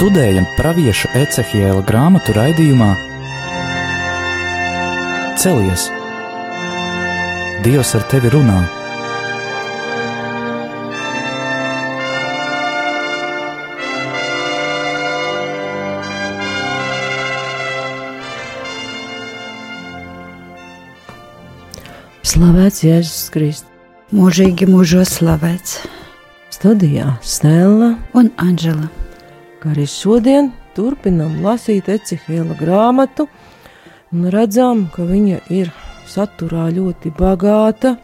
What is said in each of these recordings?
Studējam pravieša Ecehiela grāmatu raidījumā Celies! Dievs ar tevi runā! Slavēts Jēzus Kristus. Mūžīgi mūžos slavēts. Studijā Stela un Anģela. Kā arī šodien turpinam lasīt Ecihēla grāmatu un redzam, ka viņa ir saturā ļoti bagāta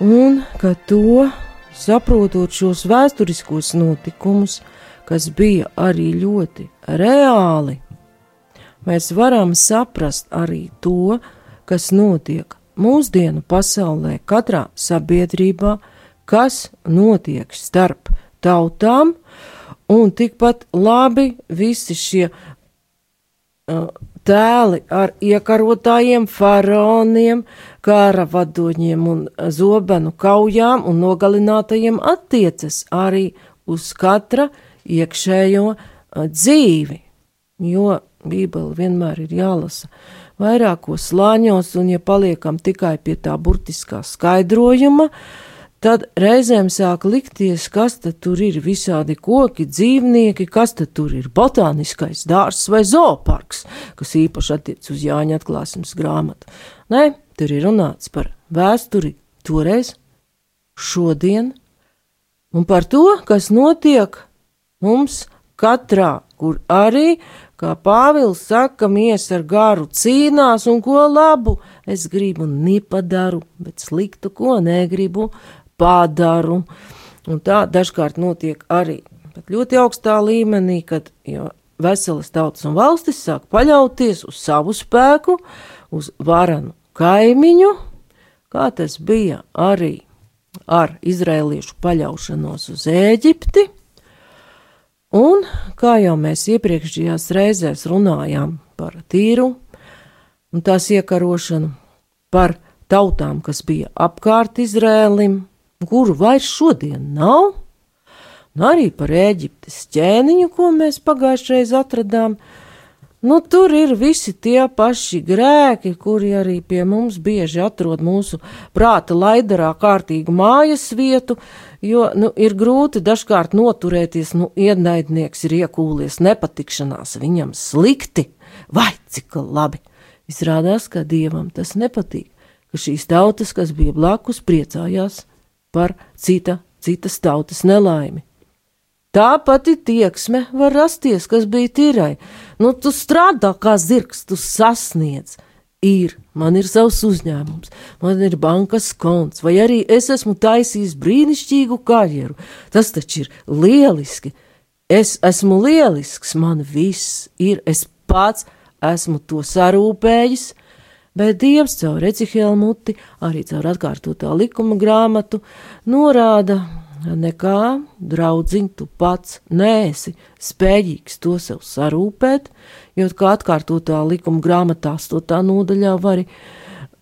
un ka to, saprotot šos vēsturiskos notikumus, kas bija arī ļoti reāli, mēs varam saprast arī to, kas notiek mūsdienu pasaulē, katrā sabiedrībā, kas notiek starp tautām, un tikpat labi visi šie uh, tēli ar iekarotājiem, faraoniem, kara vadoņiem un zobenu kaujām un nogalinātajiem attiecas arī uz katra iekšējo uh, dzīvi, jo Bībele vienmēr ir jālasa vairākos slāņos, un ja paliekam tikai pie tā burtiskā skaidrojuma, tad reizēm sāk likties, kas tad tur ir visādi koki, dzīvnieki, kas tad tur ir botāniskais dārzs vai zooparks, kas īpaši attiec uz Jāņa atklāsmes grāmatu. Nē, tur ir runāts par vēsturi toreiz, šodien, un par to, kas notiek mums katrā, kur arī Kā Pāvils saka, mies ar garu cīnās, un ko labu es gribu nepadaru, bet sliktu, ko negribu, padaru. Un tā dažkārt notiek arī ļoti augstā līmenī, kad veselas tautas un valstis sāk paļauties uz savu spēku, uz varanu kaimiņu, kā tas bija arī ar izrēliešu paļaušanos uz Ēģipti Un, kā jau mēs iepriekšējās reizēs runājām par tīru un tās iekarošanu, par tautām, kas bija apkārt Izrēlim, kuru vairs šodien nav, un arī par Eģiptes ķēniņu, ko mēs pagājušreiz atradām, Nu, tur ir visi tie paši grēki, kuri arī pie mums bieži atrod mūsu prāta laidarā kārtīgu mājas vietu, jo nu, ir grūti dažkārt noturēties, nu, ienaidnieks ir iekūlies nepatikšanās, viņam slikti, vai cik labi. Izrādās, ka dievam tas nepatīk, ka šīs tautas, kas bija blakus, priecājās par cita, citas tautas nelaimi. Tā pati tieksme var rasties, kas bija tīrai. Nu, tu strādā kā zirgs, tu sasniedz. Ir, man ir savs uzņēmums, man ir bankas konts, vai arī es esmu taisījis brīnišķīgu karjeru. Tas taču ir lieliski. Es esmu lielisks, man viss ir, es pats esmu to sarūpējis, bet Dievs caur Ecihēlu muti, arī caur atkārtotā likuma grāmatu, norāda, nekā, draudziņ, tu pats neesi spējīgs to sev sarūpēt, jo, kā atkārtotā likuma grāmatā, stotā nodaļā, vari,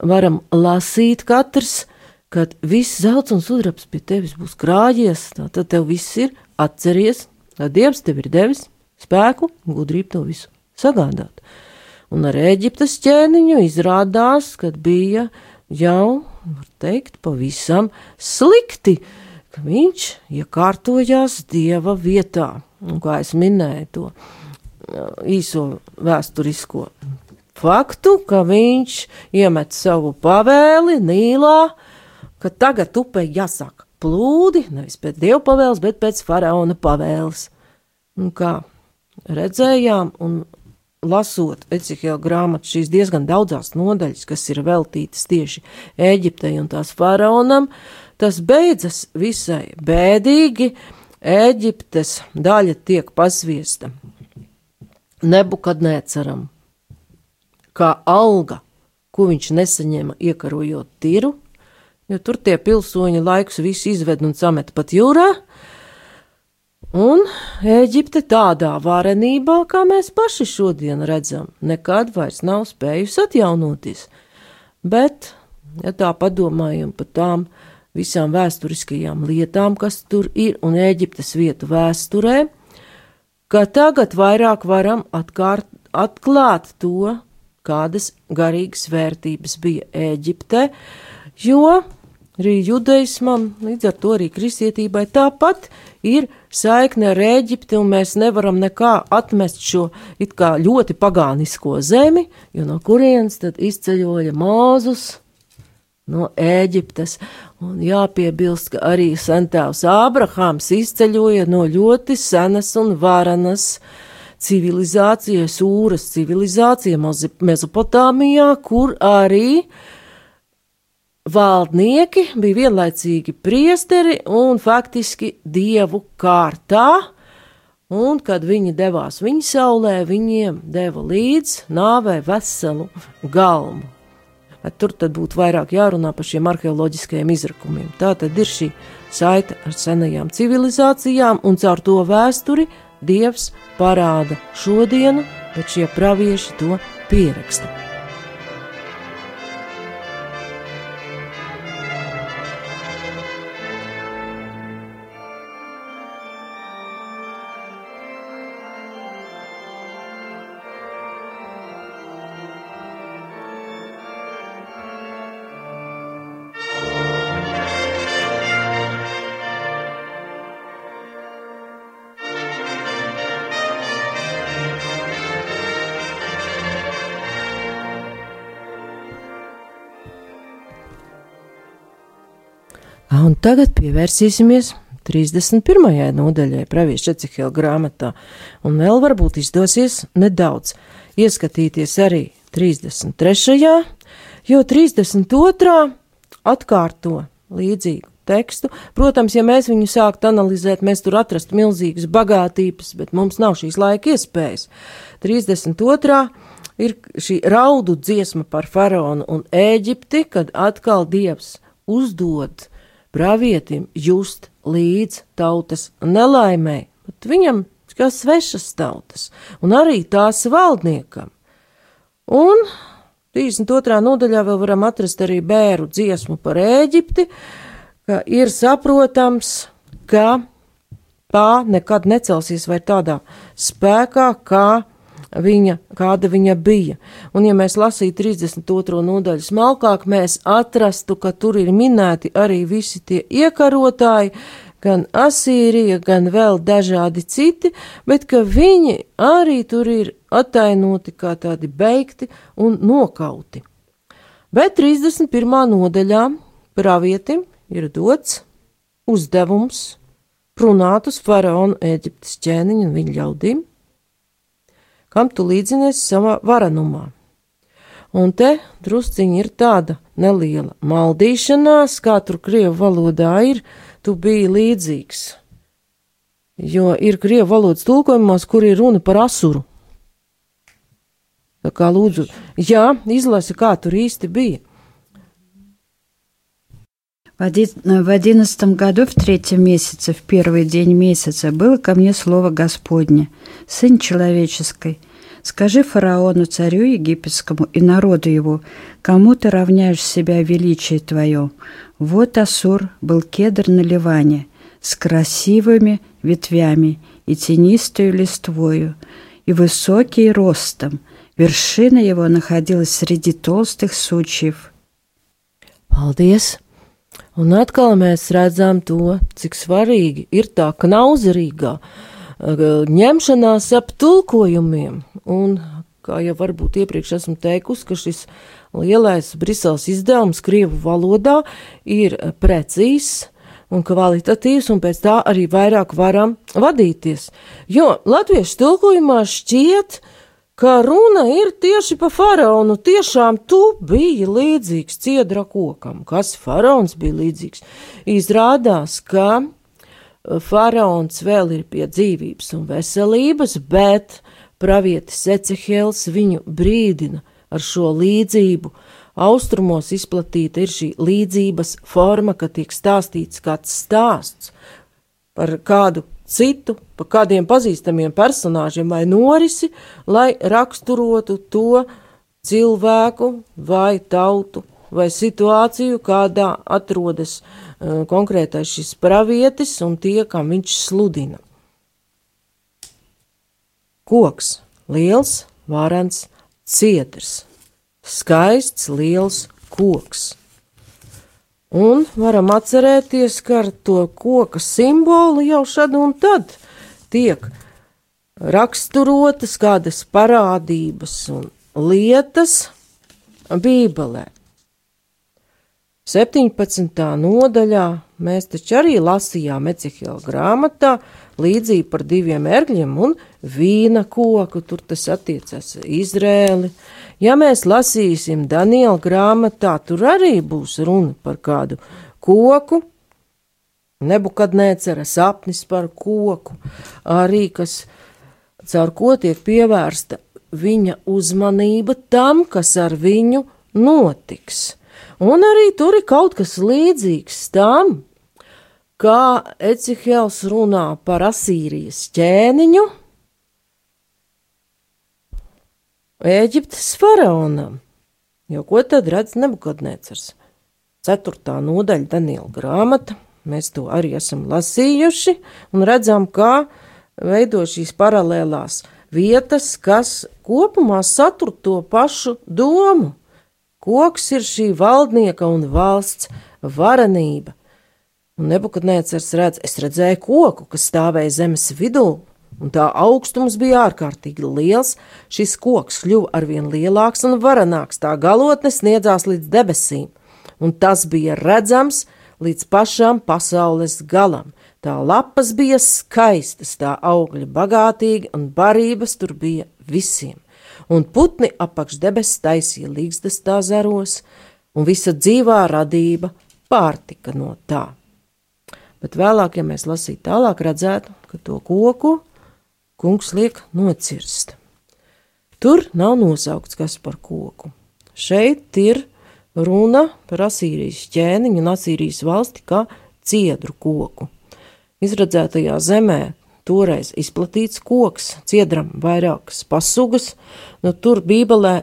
varam lasīt katrs, kad viss zelts un sudrabs pie tevis būs krājies, tad tev viss ir atceries, ka Dievs tev ir devis spēku gudrību to visu sagādāt. Un ar Eģiptes ķēniņu izrādās, kad bija jau, var teikt, pavisam slikti, ka viņš iekārtojās dieva vietā. Un, kā es minēju to īso vēsturisko faktu, ka viņš iemet savu pavēli Nīlā, ka tagad upē jāsāk plūdi, nevis pēc dieva pavēles, bet pēc faraona pavēles. Un kā redzējām, un lasot Ecihela grāmatu, šīs diezgan daudzās nodaļas, kas ir veltītas tieši Eģiptei un tās faraonam, Tas beidzas visai bēdīgi, Ēģiptes daļa tiek pasviesta nebukadnēceram, kā alga, ko viņš nesaņēma iekarojot tiru, jo tur tie pilsoņi laikus visu izved un samet pat jūrā, un Ēģipte tādā varenībā, kā mēs paši šodien redzam, nekad vairs nav spējusi atjaunoties, bet, ja tā padomājam par tām, visām vēsturiskajām lietām, kas tur ir, un Eģiptes vietu vēsturē, ka tagad vairāk varam atkārt, atklāt to, kādas garīgas vērtības bija Ēģipte, jo arī judaismam, līdz ar to arī kristietībai tāpat ir saikne ar Ēģipti, un mēs nevaram nekā atmest šo ļoti pagānisko zemi, jo no kurienes tad izceļoja Mūzus no Ēģiptes. Un jāpiebilst, ka arī sentāvs Ābrahāms izceļoja no ļoti senas un varenas civilizācijas, Ūras civilizācija Mezopotāmijā, kur arī valdnieki bija vienlaicīgi priesteri un faktiski dievu kārtā, un kad viņi devās viņa saulē, viņiem deva līdz nāvē veselu galmu. Bet tur tad būtu vairāk jārunā par šiem arheoloģiskajiem izrakumiem. Tā tad ir šī saita ar senajām civilizācijām, un caur to vēsturi Dievs parāda šodienu, bet šie pravieši to pieraksta. Un tagad pievērsīsimies 31. nodaļai Pravieša Čecihela grāmatā, un vēl varbūt izdosies nedaudz ieskatīties arī 33. jo 32. atkārto līdzīgu tekstu. Protams, ja mēs viņu sāktu analizēt, mēs tur atrastu milzīgas bagātības, bet mums nav šīs laika iespējas. 32. ir šī raudu dziesma par faraonu un Ēģipti, kad atkal Dievs uzdod pravietim just līdz tautas nelaimē, bet viņam kā svešas tautas, un arī tās valdniekam. Un 32. nodaļā vēl varam atrast arī bēru dziesmu par Ēģipti, ka ir saprotams, ka tā nekad necelsies vai tādā spēkā, kā viņa, kāda viņa bija. Un, ja mēs lasītu 32. nodaļu smalkāk, mēs atrastu, ka tur ir minēti arī visi tie iekarotāji, gan Asīrija, gan vēl dažādi citi, bet ka viņi arī tur ir attainoti kā tādi beigti un nokauti. Bet 31. nodaļā pravietim ir dots uzdevums runāt uz faraonu Eģiptes ķēniņu un viņa ļaudīm, kam tu līdzinies savā varenumā. Un te drusciņi ir tāda neliela maldīšanās, kā tur krievu valodā ir, tu biji līdzīgs. Jo ir krievu valodas tulkojumos, kur ir runa par asuru. Tā kā lūdzu, jā, izlasi, kā tur īsti bija. В одиннадцатом году, в третьем месяце, в первый день месяца, было ко мне слово Господне, Сын человеческий, скажи фараону, царю египетскому и народу его, кому ты равняешь себя величие твое. Вот Асур был кедр на Ливане, с красивыми ветвями и тенистою листвою, и высокий ростом. Вершина его находилась среди толстых сучьев. Paldies! Un atkal mēs redzam to, cik svarīgi ir tā knauzerīgā ņemšanās ap tulkojumiem. Un, kā jau varbūt iepriekš esmu teikusi, ka šis lielais Briseles izdevums Krievu valodā ir precīzs un kvalitatīvs, un pēc tā arī vairāk varam vadīties. Jo latviešu tulkojumā šķiet, ka runa ir tieši par faraonu. Tiešām tu biji līdzīgs ciedra kokam. Kas faraons bija līdzīgs? Izrādās, ka faraons vēl ir pie dzīvības un veselības, bet pravietis Ecehēls viņu brīdina ar šo līdzību. Austrumos izplatīta ir šī līdzības forma, ka tiek stāstīts kāds stāsts par kādu citu, pa kādiem pazīstamiem personāžiem vai norisi, lai raksturotu to cilvēku vai tautu vai situāciju, kādā atrodas uh, konkrētais šis pravietis un tie, kam viņš sludina. koks, liels, varens, ciedrs, skaists, liels koks. Un varam atcerēties, ka ar to koka simbolu jau šad un tad tiek raksturotas kādas parādības un lietas Bībelē. 17. nodaļā mēs taču arī lasījām Ecihila grāmatā līdzību par diviem ērgļiem un vīna koku, tur tas attiecas Izrēli. Ja mēs lasīsim Daniela grāmatā, tur arī būs runa par kādu koku, nebukadnēcera sapnis par koku, arī kas caur ko tiek pievērsta viņa uzmanība tam, kas ar viņu notiks. Un arī tur ir kaut kas līdzīgs tam, kā Ecihēls runā par Asīrijas ķēniņu Ēģiptes faraonam. Jo ko tad redz Nebukadnēcars? Ceturtā nodaļa Daniela grāmata, mēs to arī esam lasījuši un redzam, kā veido šīs paralēlās vietas, kas kopumā satur to pašu domu. Koks ir šī valdnieka un valsts varenība. Un nebukadnēcars redz, es redzēju koku, kas stāvēja zemes vidū, un tā augstums bija ārkārtīgi liels. Šis koks kļuva arvien lielāks un varenāks, tā galotne sniedzās līdz debesīm, un tas bija redzams līdz pašam pasaules galam. Tā lapas bija skaistas, tā augļi bagātīgi un barības tur bija visiem. Un putni apakš debesis taisīja līgstas tā zaros, un visa dzīvā radība pārtika no tā. Bet vēlāk, ja mēs lasītu tālāk, redzētu, ka to koku kungs liek nocirst. Tur nav nosaukts kas par koku. Šeit ir runa par Asīrijas ķēniņu un Asīrijas valsti kā ciedru koku izredzētajā zemē toreiz izplatīts koks, ciedram vairākas pasugas, nu tur Bībelē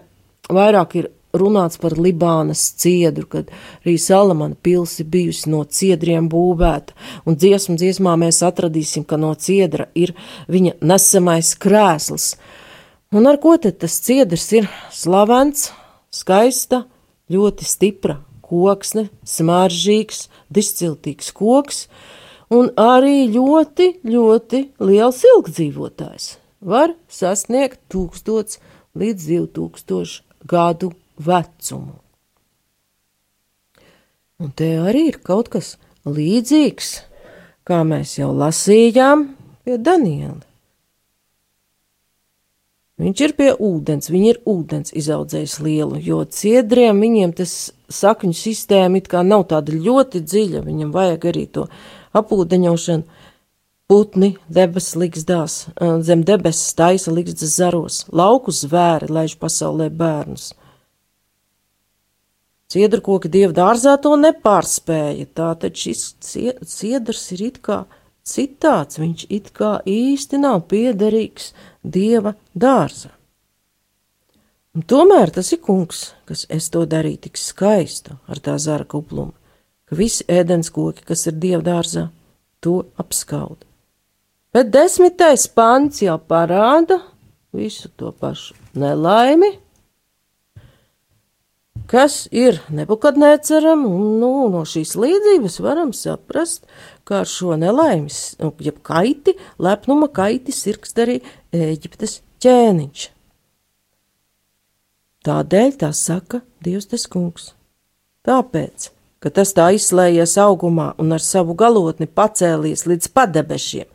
vairāk ir runāts par Libānas ciedru, kad arī Salamana pilsi bijusi no ciedriem būvēta, un dziesmu dziesmā mēs atradīsim, ka no ciedra ir viņa nesamais krēsls. Un ar ko tad tas ciedrs ir slavens, skaista, ļoti stipra koksne, smaržīgs, disciltīgs koks, un arī ļoti, ļoti liels ilgdzīvotājs. Var sasniegt 1000 līdz 2000 gadu vecumu. Un te arī ir kaut kas līdzīgs, kā mēs jau lasījām pie Daniela. Viņš ir pie ūdens, viņi ir ūdens izaudzējis lielu, jo ciedriem viņiem tas sakņu sistēma it kā nav tāda ļoti dziļa, viņam vajag arī to apūdeņošanu. Putni debes likstās, zem debesis taisa likstas zaros, lauku zvēri laiž pasaulē bērnus. Ciedru koki dievu dārzā to nepārspēja, tātad šis ciedrs ir it kā citāds, viņš it kā īsti nav piederīgs dieva dārzā. Un tomēr tas ir kungs, kas es to darīju tik skaistu ar tā zara kuplumu ka visi ēdens koki, kas ir dievdārzā, to apskaud. Bet desmitais pants jau parāda visu to pašu nelaimi, kas ir nebukadnēceram, un nu, no šīs līdzības varam saprast, kā ar šo nelaimes, nu, jeb kaiti, lepnuma kaiti sirkst arī Ēģiptes ķēniņš. Tādēļ tā saka Dievs tas kungs. Tāpēc ka tas tā izslējies augumā un ar savu galotni pacēlies līdz padebešiem,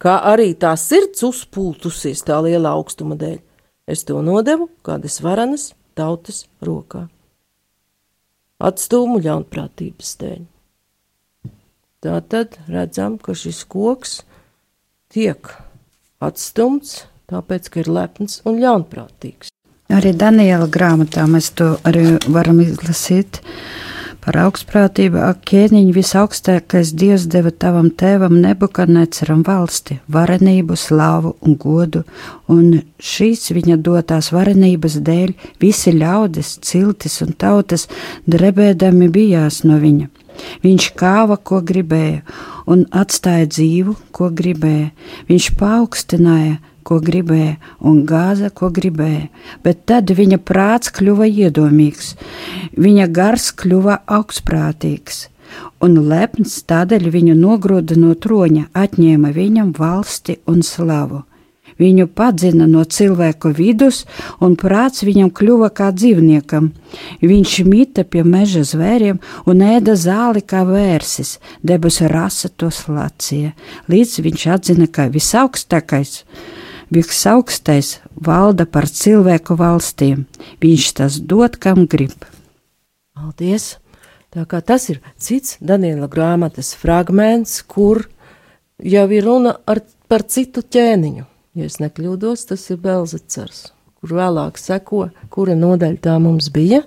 kā arī tā sirds uzpūtusies tā liela augstuma dēļ. Es to nodevu kādas varenas tautas rokā. Atstūmu ļaunprātības dēļ. Tā tad redzam, ka šis koks tiek atstumts, tāpēc, ka ir lepns un ļaunprātīgs. Arī Daniela grāmatā mēs to arī varam izlasīt. Uh, Par augstprātību, ak, ķēniņ, visaugstākais Dievs deva tavam tēvam nebukadneceram valsti, varenību, slāvu un godu, un šīs viņa dotās varenības dēļ visi ļaudis, ciltis un tautas drebēdami bijās no viņa. Viņš kāva, ko gribēja, un atstāja dzīvu, ko gribēja. Viņš paaugstināja ko gribēja, un gāza, ko gribēja, bet tad viņa prāts kļuva iedomīgs, viņa gars kļuva augstprātīgs, un lepns tādēļ viņu nogrūda no troņa, atņēma viņam valsti un slavu. Viņu padzina no cilvēku vidus, un prāts viņam kļuva kā dzīvniekam. Viņš mita pie meža zvēriem un ēda zāli kā vērsis, debesu rasa to slacīja, līdz viņš atzina, ka visaugstākais visaugstais valda par cilvēku valstīm. Viņš tas dod, kam grib. Paldies! Tā kā tas ir cits Daniela grāmatas fragments, kur jau ir runa ar, par citu ķēniņu. Ja es nekļūdos, tas ir Belzecars, kur vēlāk seko, kura nodaļa tā mums bija.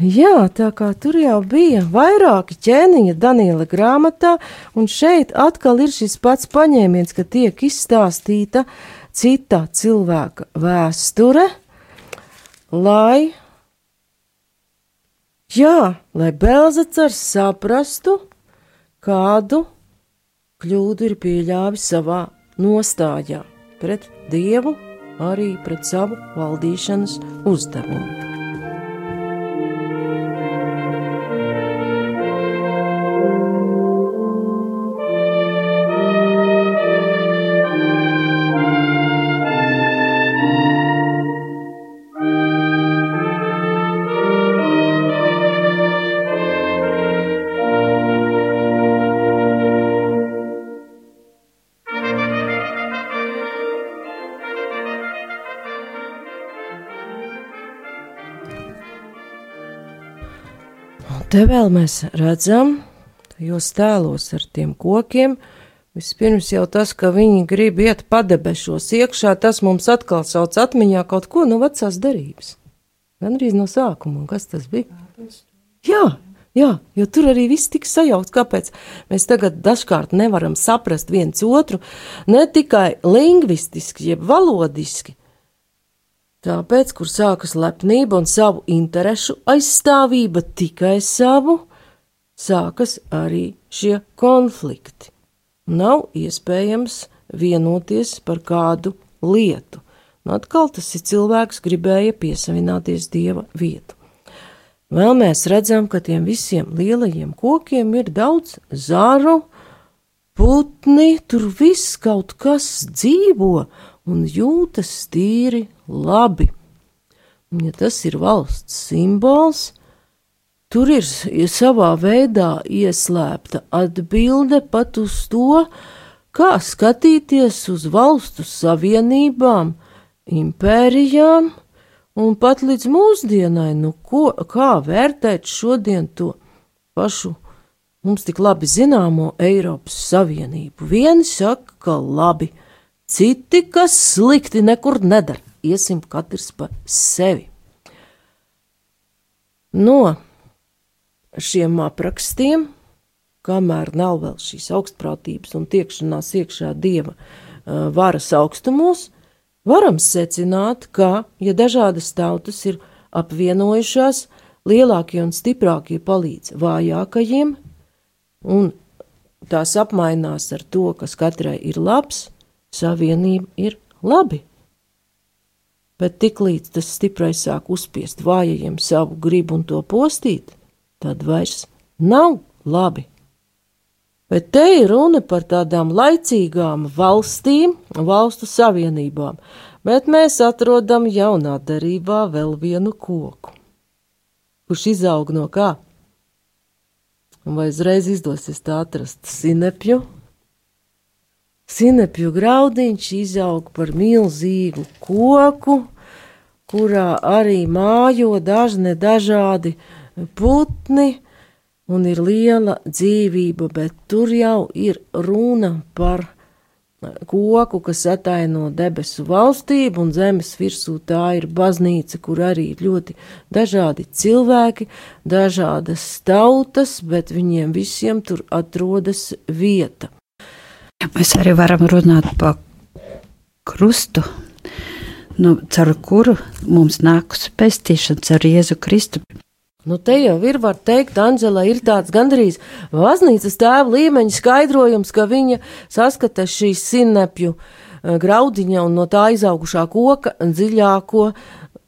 Jā, tā kā tur jau bija vairāki ķēniņi Daniela grāmatā, un šeit atkal ir šis pats paņēmiens, ka tiek izstāstīta cita cilvēka vēsture, lai, jā, lai Belzacars saprastu, kādu kļūdu ir pieļāvis savā nostājā pret Dievu, arī pret savu valdīšanas uzdevumu. Te vēl mēs redzam, tajos tēlos ar tiem kokiem, vispirms jau tas, ka viņi grib iet padebešos iekšā, tas mums atkal sauc atmiņā kaut ko no vecās derības. Gan arī no sākuma, un kas tas bija? Jā, jā, jo tur arī viss tika sajaukts. Kāpēc mēs tagad dažkārt nevaram saprast viens otru ne tikai lingvistiski, jeb valodiski, Tāpēc, kur sākas lepnība un savu interešu aizstāvība tikai savu, sākas arī šie konflikti. Nav iespējams vienoties par kādu lietu. Un atkal tas ir cilvēks, gribēja piesavināties dieva vietu. Vēl mēs redzam, ka tiem visiem lielajiem kokiem ir daudz zaru, putni, tur viss kaut kas dzīvo un jūtas tīri labi. Un, ja tas ir valsts simbols, tur ir savā veidā ieslēpta atbilde pat uz to, kā skatīties uz valstu savienībām, impērijām un pat līdz mūsdienai, nu ko, kā vērtēt šodien to pašu mums tik labi zināmo Eiropas Savienību. Vieni saka, ka labi, citi, kas slikti nekur nedara iesim katrs pa sevi. No šiem aprakstiem, kamēr nav vēl šīs augstprātības un tiekšanās iekšā dieva varas augstumos, varam secināt, ka, ja dažādas tautas ir apvienojušās, lielākie un stiprākie palīdz vājākajiem, un tās apmainās ar to, kas katrai ir labs, savienība ir labi bet tiklīdz tas stiprais sāk uzspiest vājajiem savu gribu un to postīt, tad vairs nav labi. Bet te ir runa par tādām laicīgām valstīm, valstu savienībām, bet mēs atrodam jaunā darībā vēl vienu koku, kurš izaug no kā? Vai uzreiz izdosies tā atrast sinepju? Sinepju graudiņš izaug par milzīgu koku, kurā arī mājo dažne dažādi putni, un ir liela dzīvība, bet tur jau ir runa par koku, kas ataino debesu valstību, un zemes virsū tā ir baznīca, kur arī ir ļoti dažādi cilvēki, dažādas tautas, bet viņiem visiem tur atrodas vieta. Mēs arī varam runāt par krustu, nu, caur kuru mums nākus pestīšana caur Jēzu Kristu. Nu, te jau ir, var teikt, Anģela ir tāds gandrīz baznīcas tēva līmeņa skaidrojums, ka viņa saskata šīs sinepju eh, graudiņa un no tā izaugušā koka dziļāko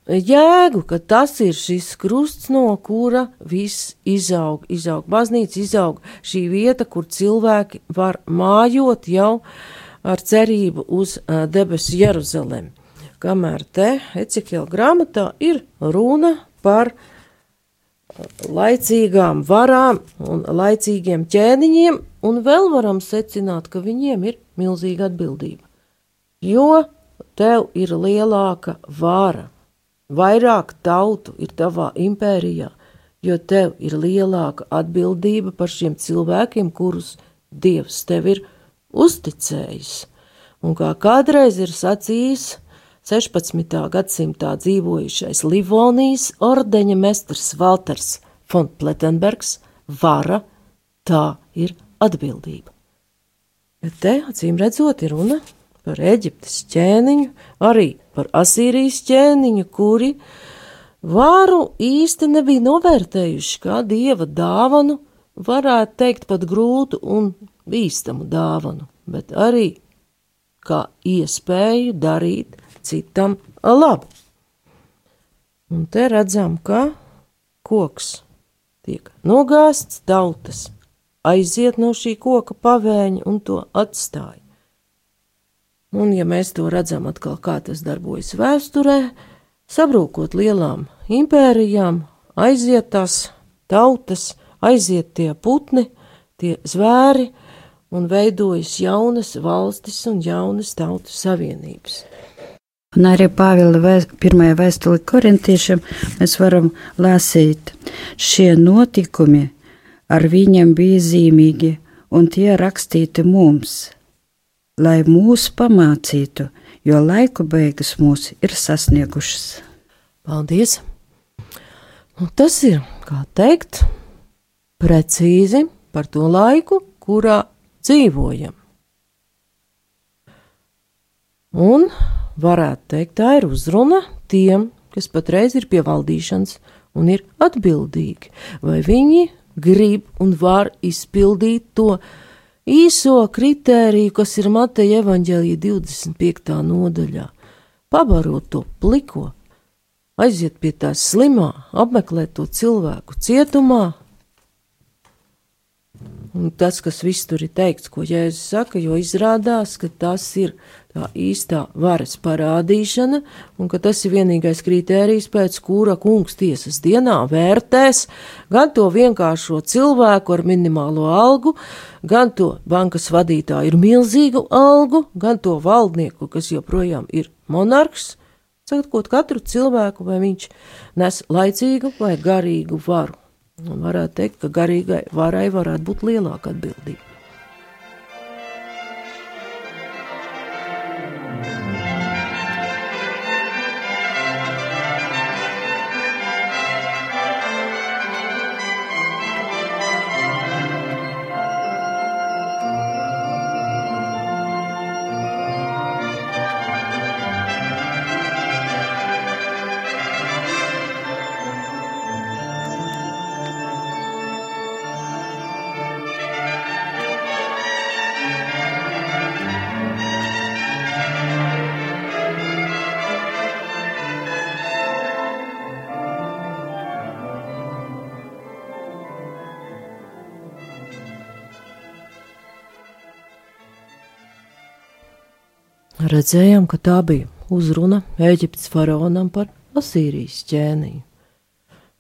jēgu, ka tas ir šis krusts, no kura viss izaug, izaug baznīca, izaug šī vieta, kur cilvēki var mājot jau ar cerību uz debesu Jeruzalem. Kamēr te Ecikēla grāmatā ir runa par laicīgām varām un laicīgiem ķēniņiem, un vēl varam secināt, ka viņiem ir milzīga atbildība. Jo tev ir lielāka vara, vairāk tautu ir tavā impērijā, jo tev ir lielāka atbildība par šiem cilvēkiem, kurus Dievs tev ir uzticējis. Un kā kādreiz ir sacījis, 16. gadsimtā dzīvojušais Livonijas ordeņa mestrs Valters Fontpletenbergs vara, tā ir atbildība. Bet te, acīm redzot, ir runa par Eģiptes ķēniņu, arī par Asīrijas ķēniņu, kuri varu īsti nebija novērtējuši kā dieva dāvanu, varētu teikt pat grūtu un bīstamu dāvanu, bet arī kā iespēju darīt citam labu. Un te redzam, ka koks tiek nogāzts, tautas aiziet no šī koka pavēņa un to atstāja. Un, ja mēs to redzam atkal, kā tas darbojas vēsturē, sabrūkot lielām impērijām, aiziet tās tautas, aiziet tie putni, tie zvēri, un veidojas jaunas valstis un jaunas tautu savienības. Un arī Pāvila vēst, pirmajā vēstulē korintiešiem mēs varam lasīt, šie notikumi ar viņiem bija zīmīgi, un tie rakstīti mums, lai mūs pamācītu, jo laiku beigas mūs ir sasniegušas. Paldies! Un tas ir, kā teikt, precīzi par to laiku, kurā dzīvojam. Un varētu teikt, tā ir uzruna tiem, kas patreiz ir pie valdīšanas un ir atbildīgi, vai viņi grib un var izpildīt to īso kritēriju, kas ir Mateja evaņģēlija 25. nodaļā, pabarot to pliko, aiziet pie tās slimā, apmeklēt to cilvēku cietumā, Un tas, kas viss tur ir teikts, ko Jēzus saka, jo izrādās, ka tas ir tā īstā varas parādīšana, un ka tas ir vienīgais kritērijs, pēc kura kungs tiesas dienā vērtēs gan to vienkāršo cilvēku ar minimālo algu, gan to bankas vadītāju ar milzīgu algu, gan to valdnieku, kas joprojām ir monarhs, sakot katru cilvēku, vai viņš nes laicīgu vai garīgu varu. Un varētu teikt, ka garīgai varai varētu būt lielāka atbildība. Redzējām, ka tā bija uzruna Eģiptes faraonam par Asīrijas ķēniņu.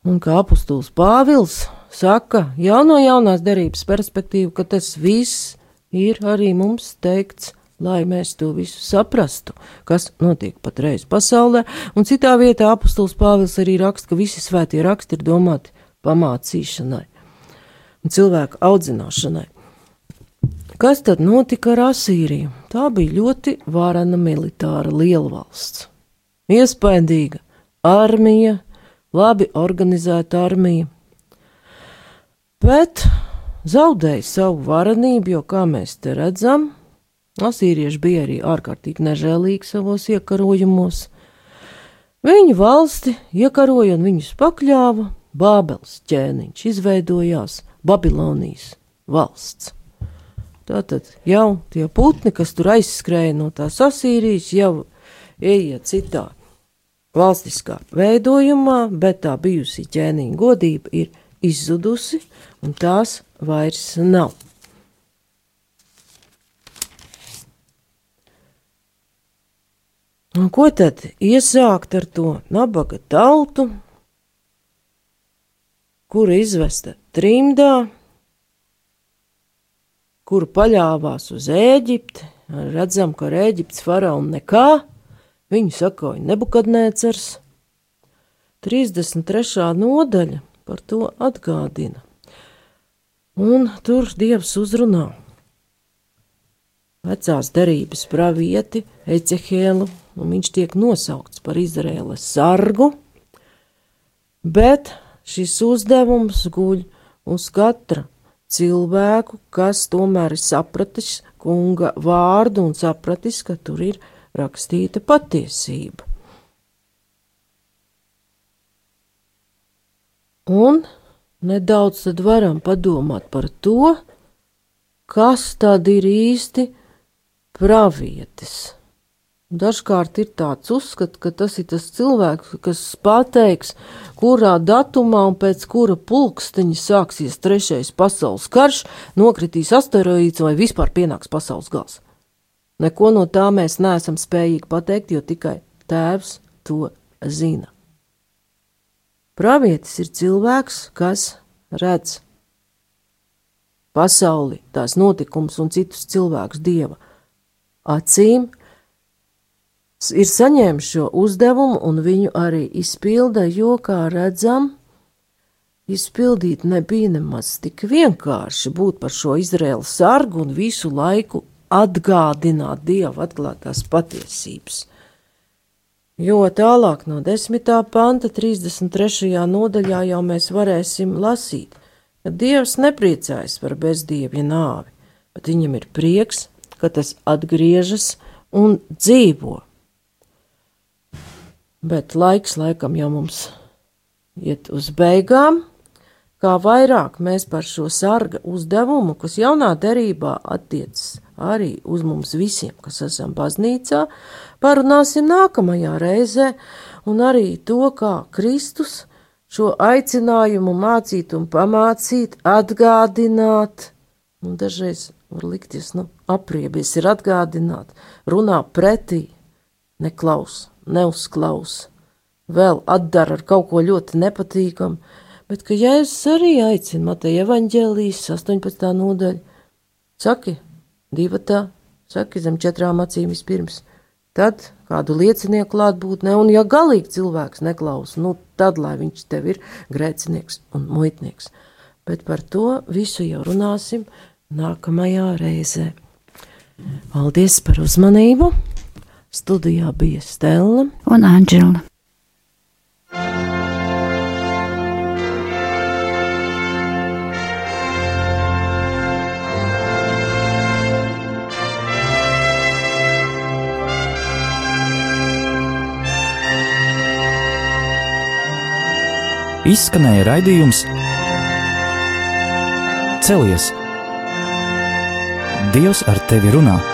Un kā apustulis Pāvils saka, jau no jaunās derības perspektīva, ka tas viss ir arī mums teikts, lai mēs to visu saprastu, kas notiek patreiz pasaulē, un citā vietā apustulis Pāvils arī raksta, ka visi svētie raksti ir domāti pamācīšanai un cilvēku audzināšanai. Kas tad notika ar Asīriju? Tā bija ļoti varana militāra lielvalsts. Iespaidīga armija, labi organizēta armija, bet zaudēja savu varenību, jo, kā mēs te redzam, asīrieši bija arī ārkārtīgi nežēlīgi savos iekarojumos. Viņu valsti iekaroja un viņus pakļāva, Bābeles ķēniņš, izveidojās Babilonijas valsts. Tātad jau tie putni, kas tur aizskrēja no tās asīrijas, jau ieiet citā valstiskā veidojumā, bet tā bijusī ķēniņa godība ir izzudusi, un tās vairs nav. Un ko tad iesākt ar to nabaga tautu, kura izvesta trimdā, kuru paļāvās uz Ēģipti, redzam, ka ar Ēģiptes faraonu nekā, viņu sakoja Nebukadnēcers. 33. nodaļa par to atgādina. Un tur Dievs uzrunā vecās derības pravieti Ecehēlu, un viņš tiek nosaukts par Izraēlas sargu, bet šis uzdevums guļ uz katra cilvēku, kas tomēr ir sapratis kunga vārdu un sapratis, ka tur ir rakstīta patiesība. Un nedaudz tad varam padomāt par to, kas tad ir īsti pravietis. Dažkārt ir tāds uzskats, ka tas ir tas cilvēks, kas pateiks, kurā datumā un pēc kura pulksteņa sāksies trešais pasaules karš, nokritīs asteroīds vai vispār pienāks pasaules gals. Neko no tā mēs neesam spējīgi pateikt, jo tikai tēvs to zina. Pravietis ir cilvēks, kas redz pasauli, tās notikums un citus cilvēkus dieva acīm, ir saņēmis šo uzdevumu un viņu arī izpilda, jo, kā redzam, izpildīt nebija nemaz tik vienkārši būt par šo Izraēlu sargu un visu laiku atgādināt Dieva atklātās patiesības. Jo tālāk no 10. panta, 33. nodaļā jau mēs varēsim lasīt, ka Dievs nepriecājas par bezdievja nāvi, bet viņam ir prieks, ka tas atgriežas un dzīvo. Bet laiks laikam jau mums iet uz beigām, kā vairāk mēs par šo sarga uzdevumu, kas jaunā derībā attiecas arī uz mums visiem, kas esam baznīcā, parunāsim nākamajā reizē, un arī to, kā Kristus šo aicinājumu mācīt un pamācīt, atgādināt, un dažreiz var likties, nu, apriebies ir atgādināt, runā pretī, neklaus, neuzklaus, vēl atdara ar kaut ko ļoti nepatīkamu, bet ka Jēzus arī aicina Mateja evaņģēlijas 18. nodaļa, saki, divatā, saki zem četrām acīm vispirms, tad kādu liecinieku klātbūtnē, un ja galīgi cilvēks neklaus, nu tad, lai viņš tev ir grēcinieks un muitnieks. Bet par to visu jau runāsim nākamajā reizē. Paldies par uzmanību! Studijā bija Stela un Anģela. Izskanēja raidījums Celies! Dievs ar tevi runā!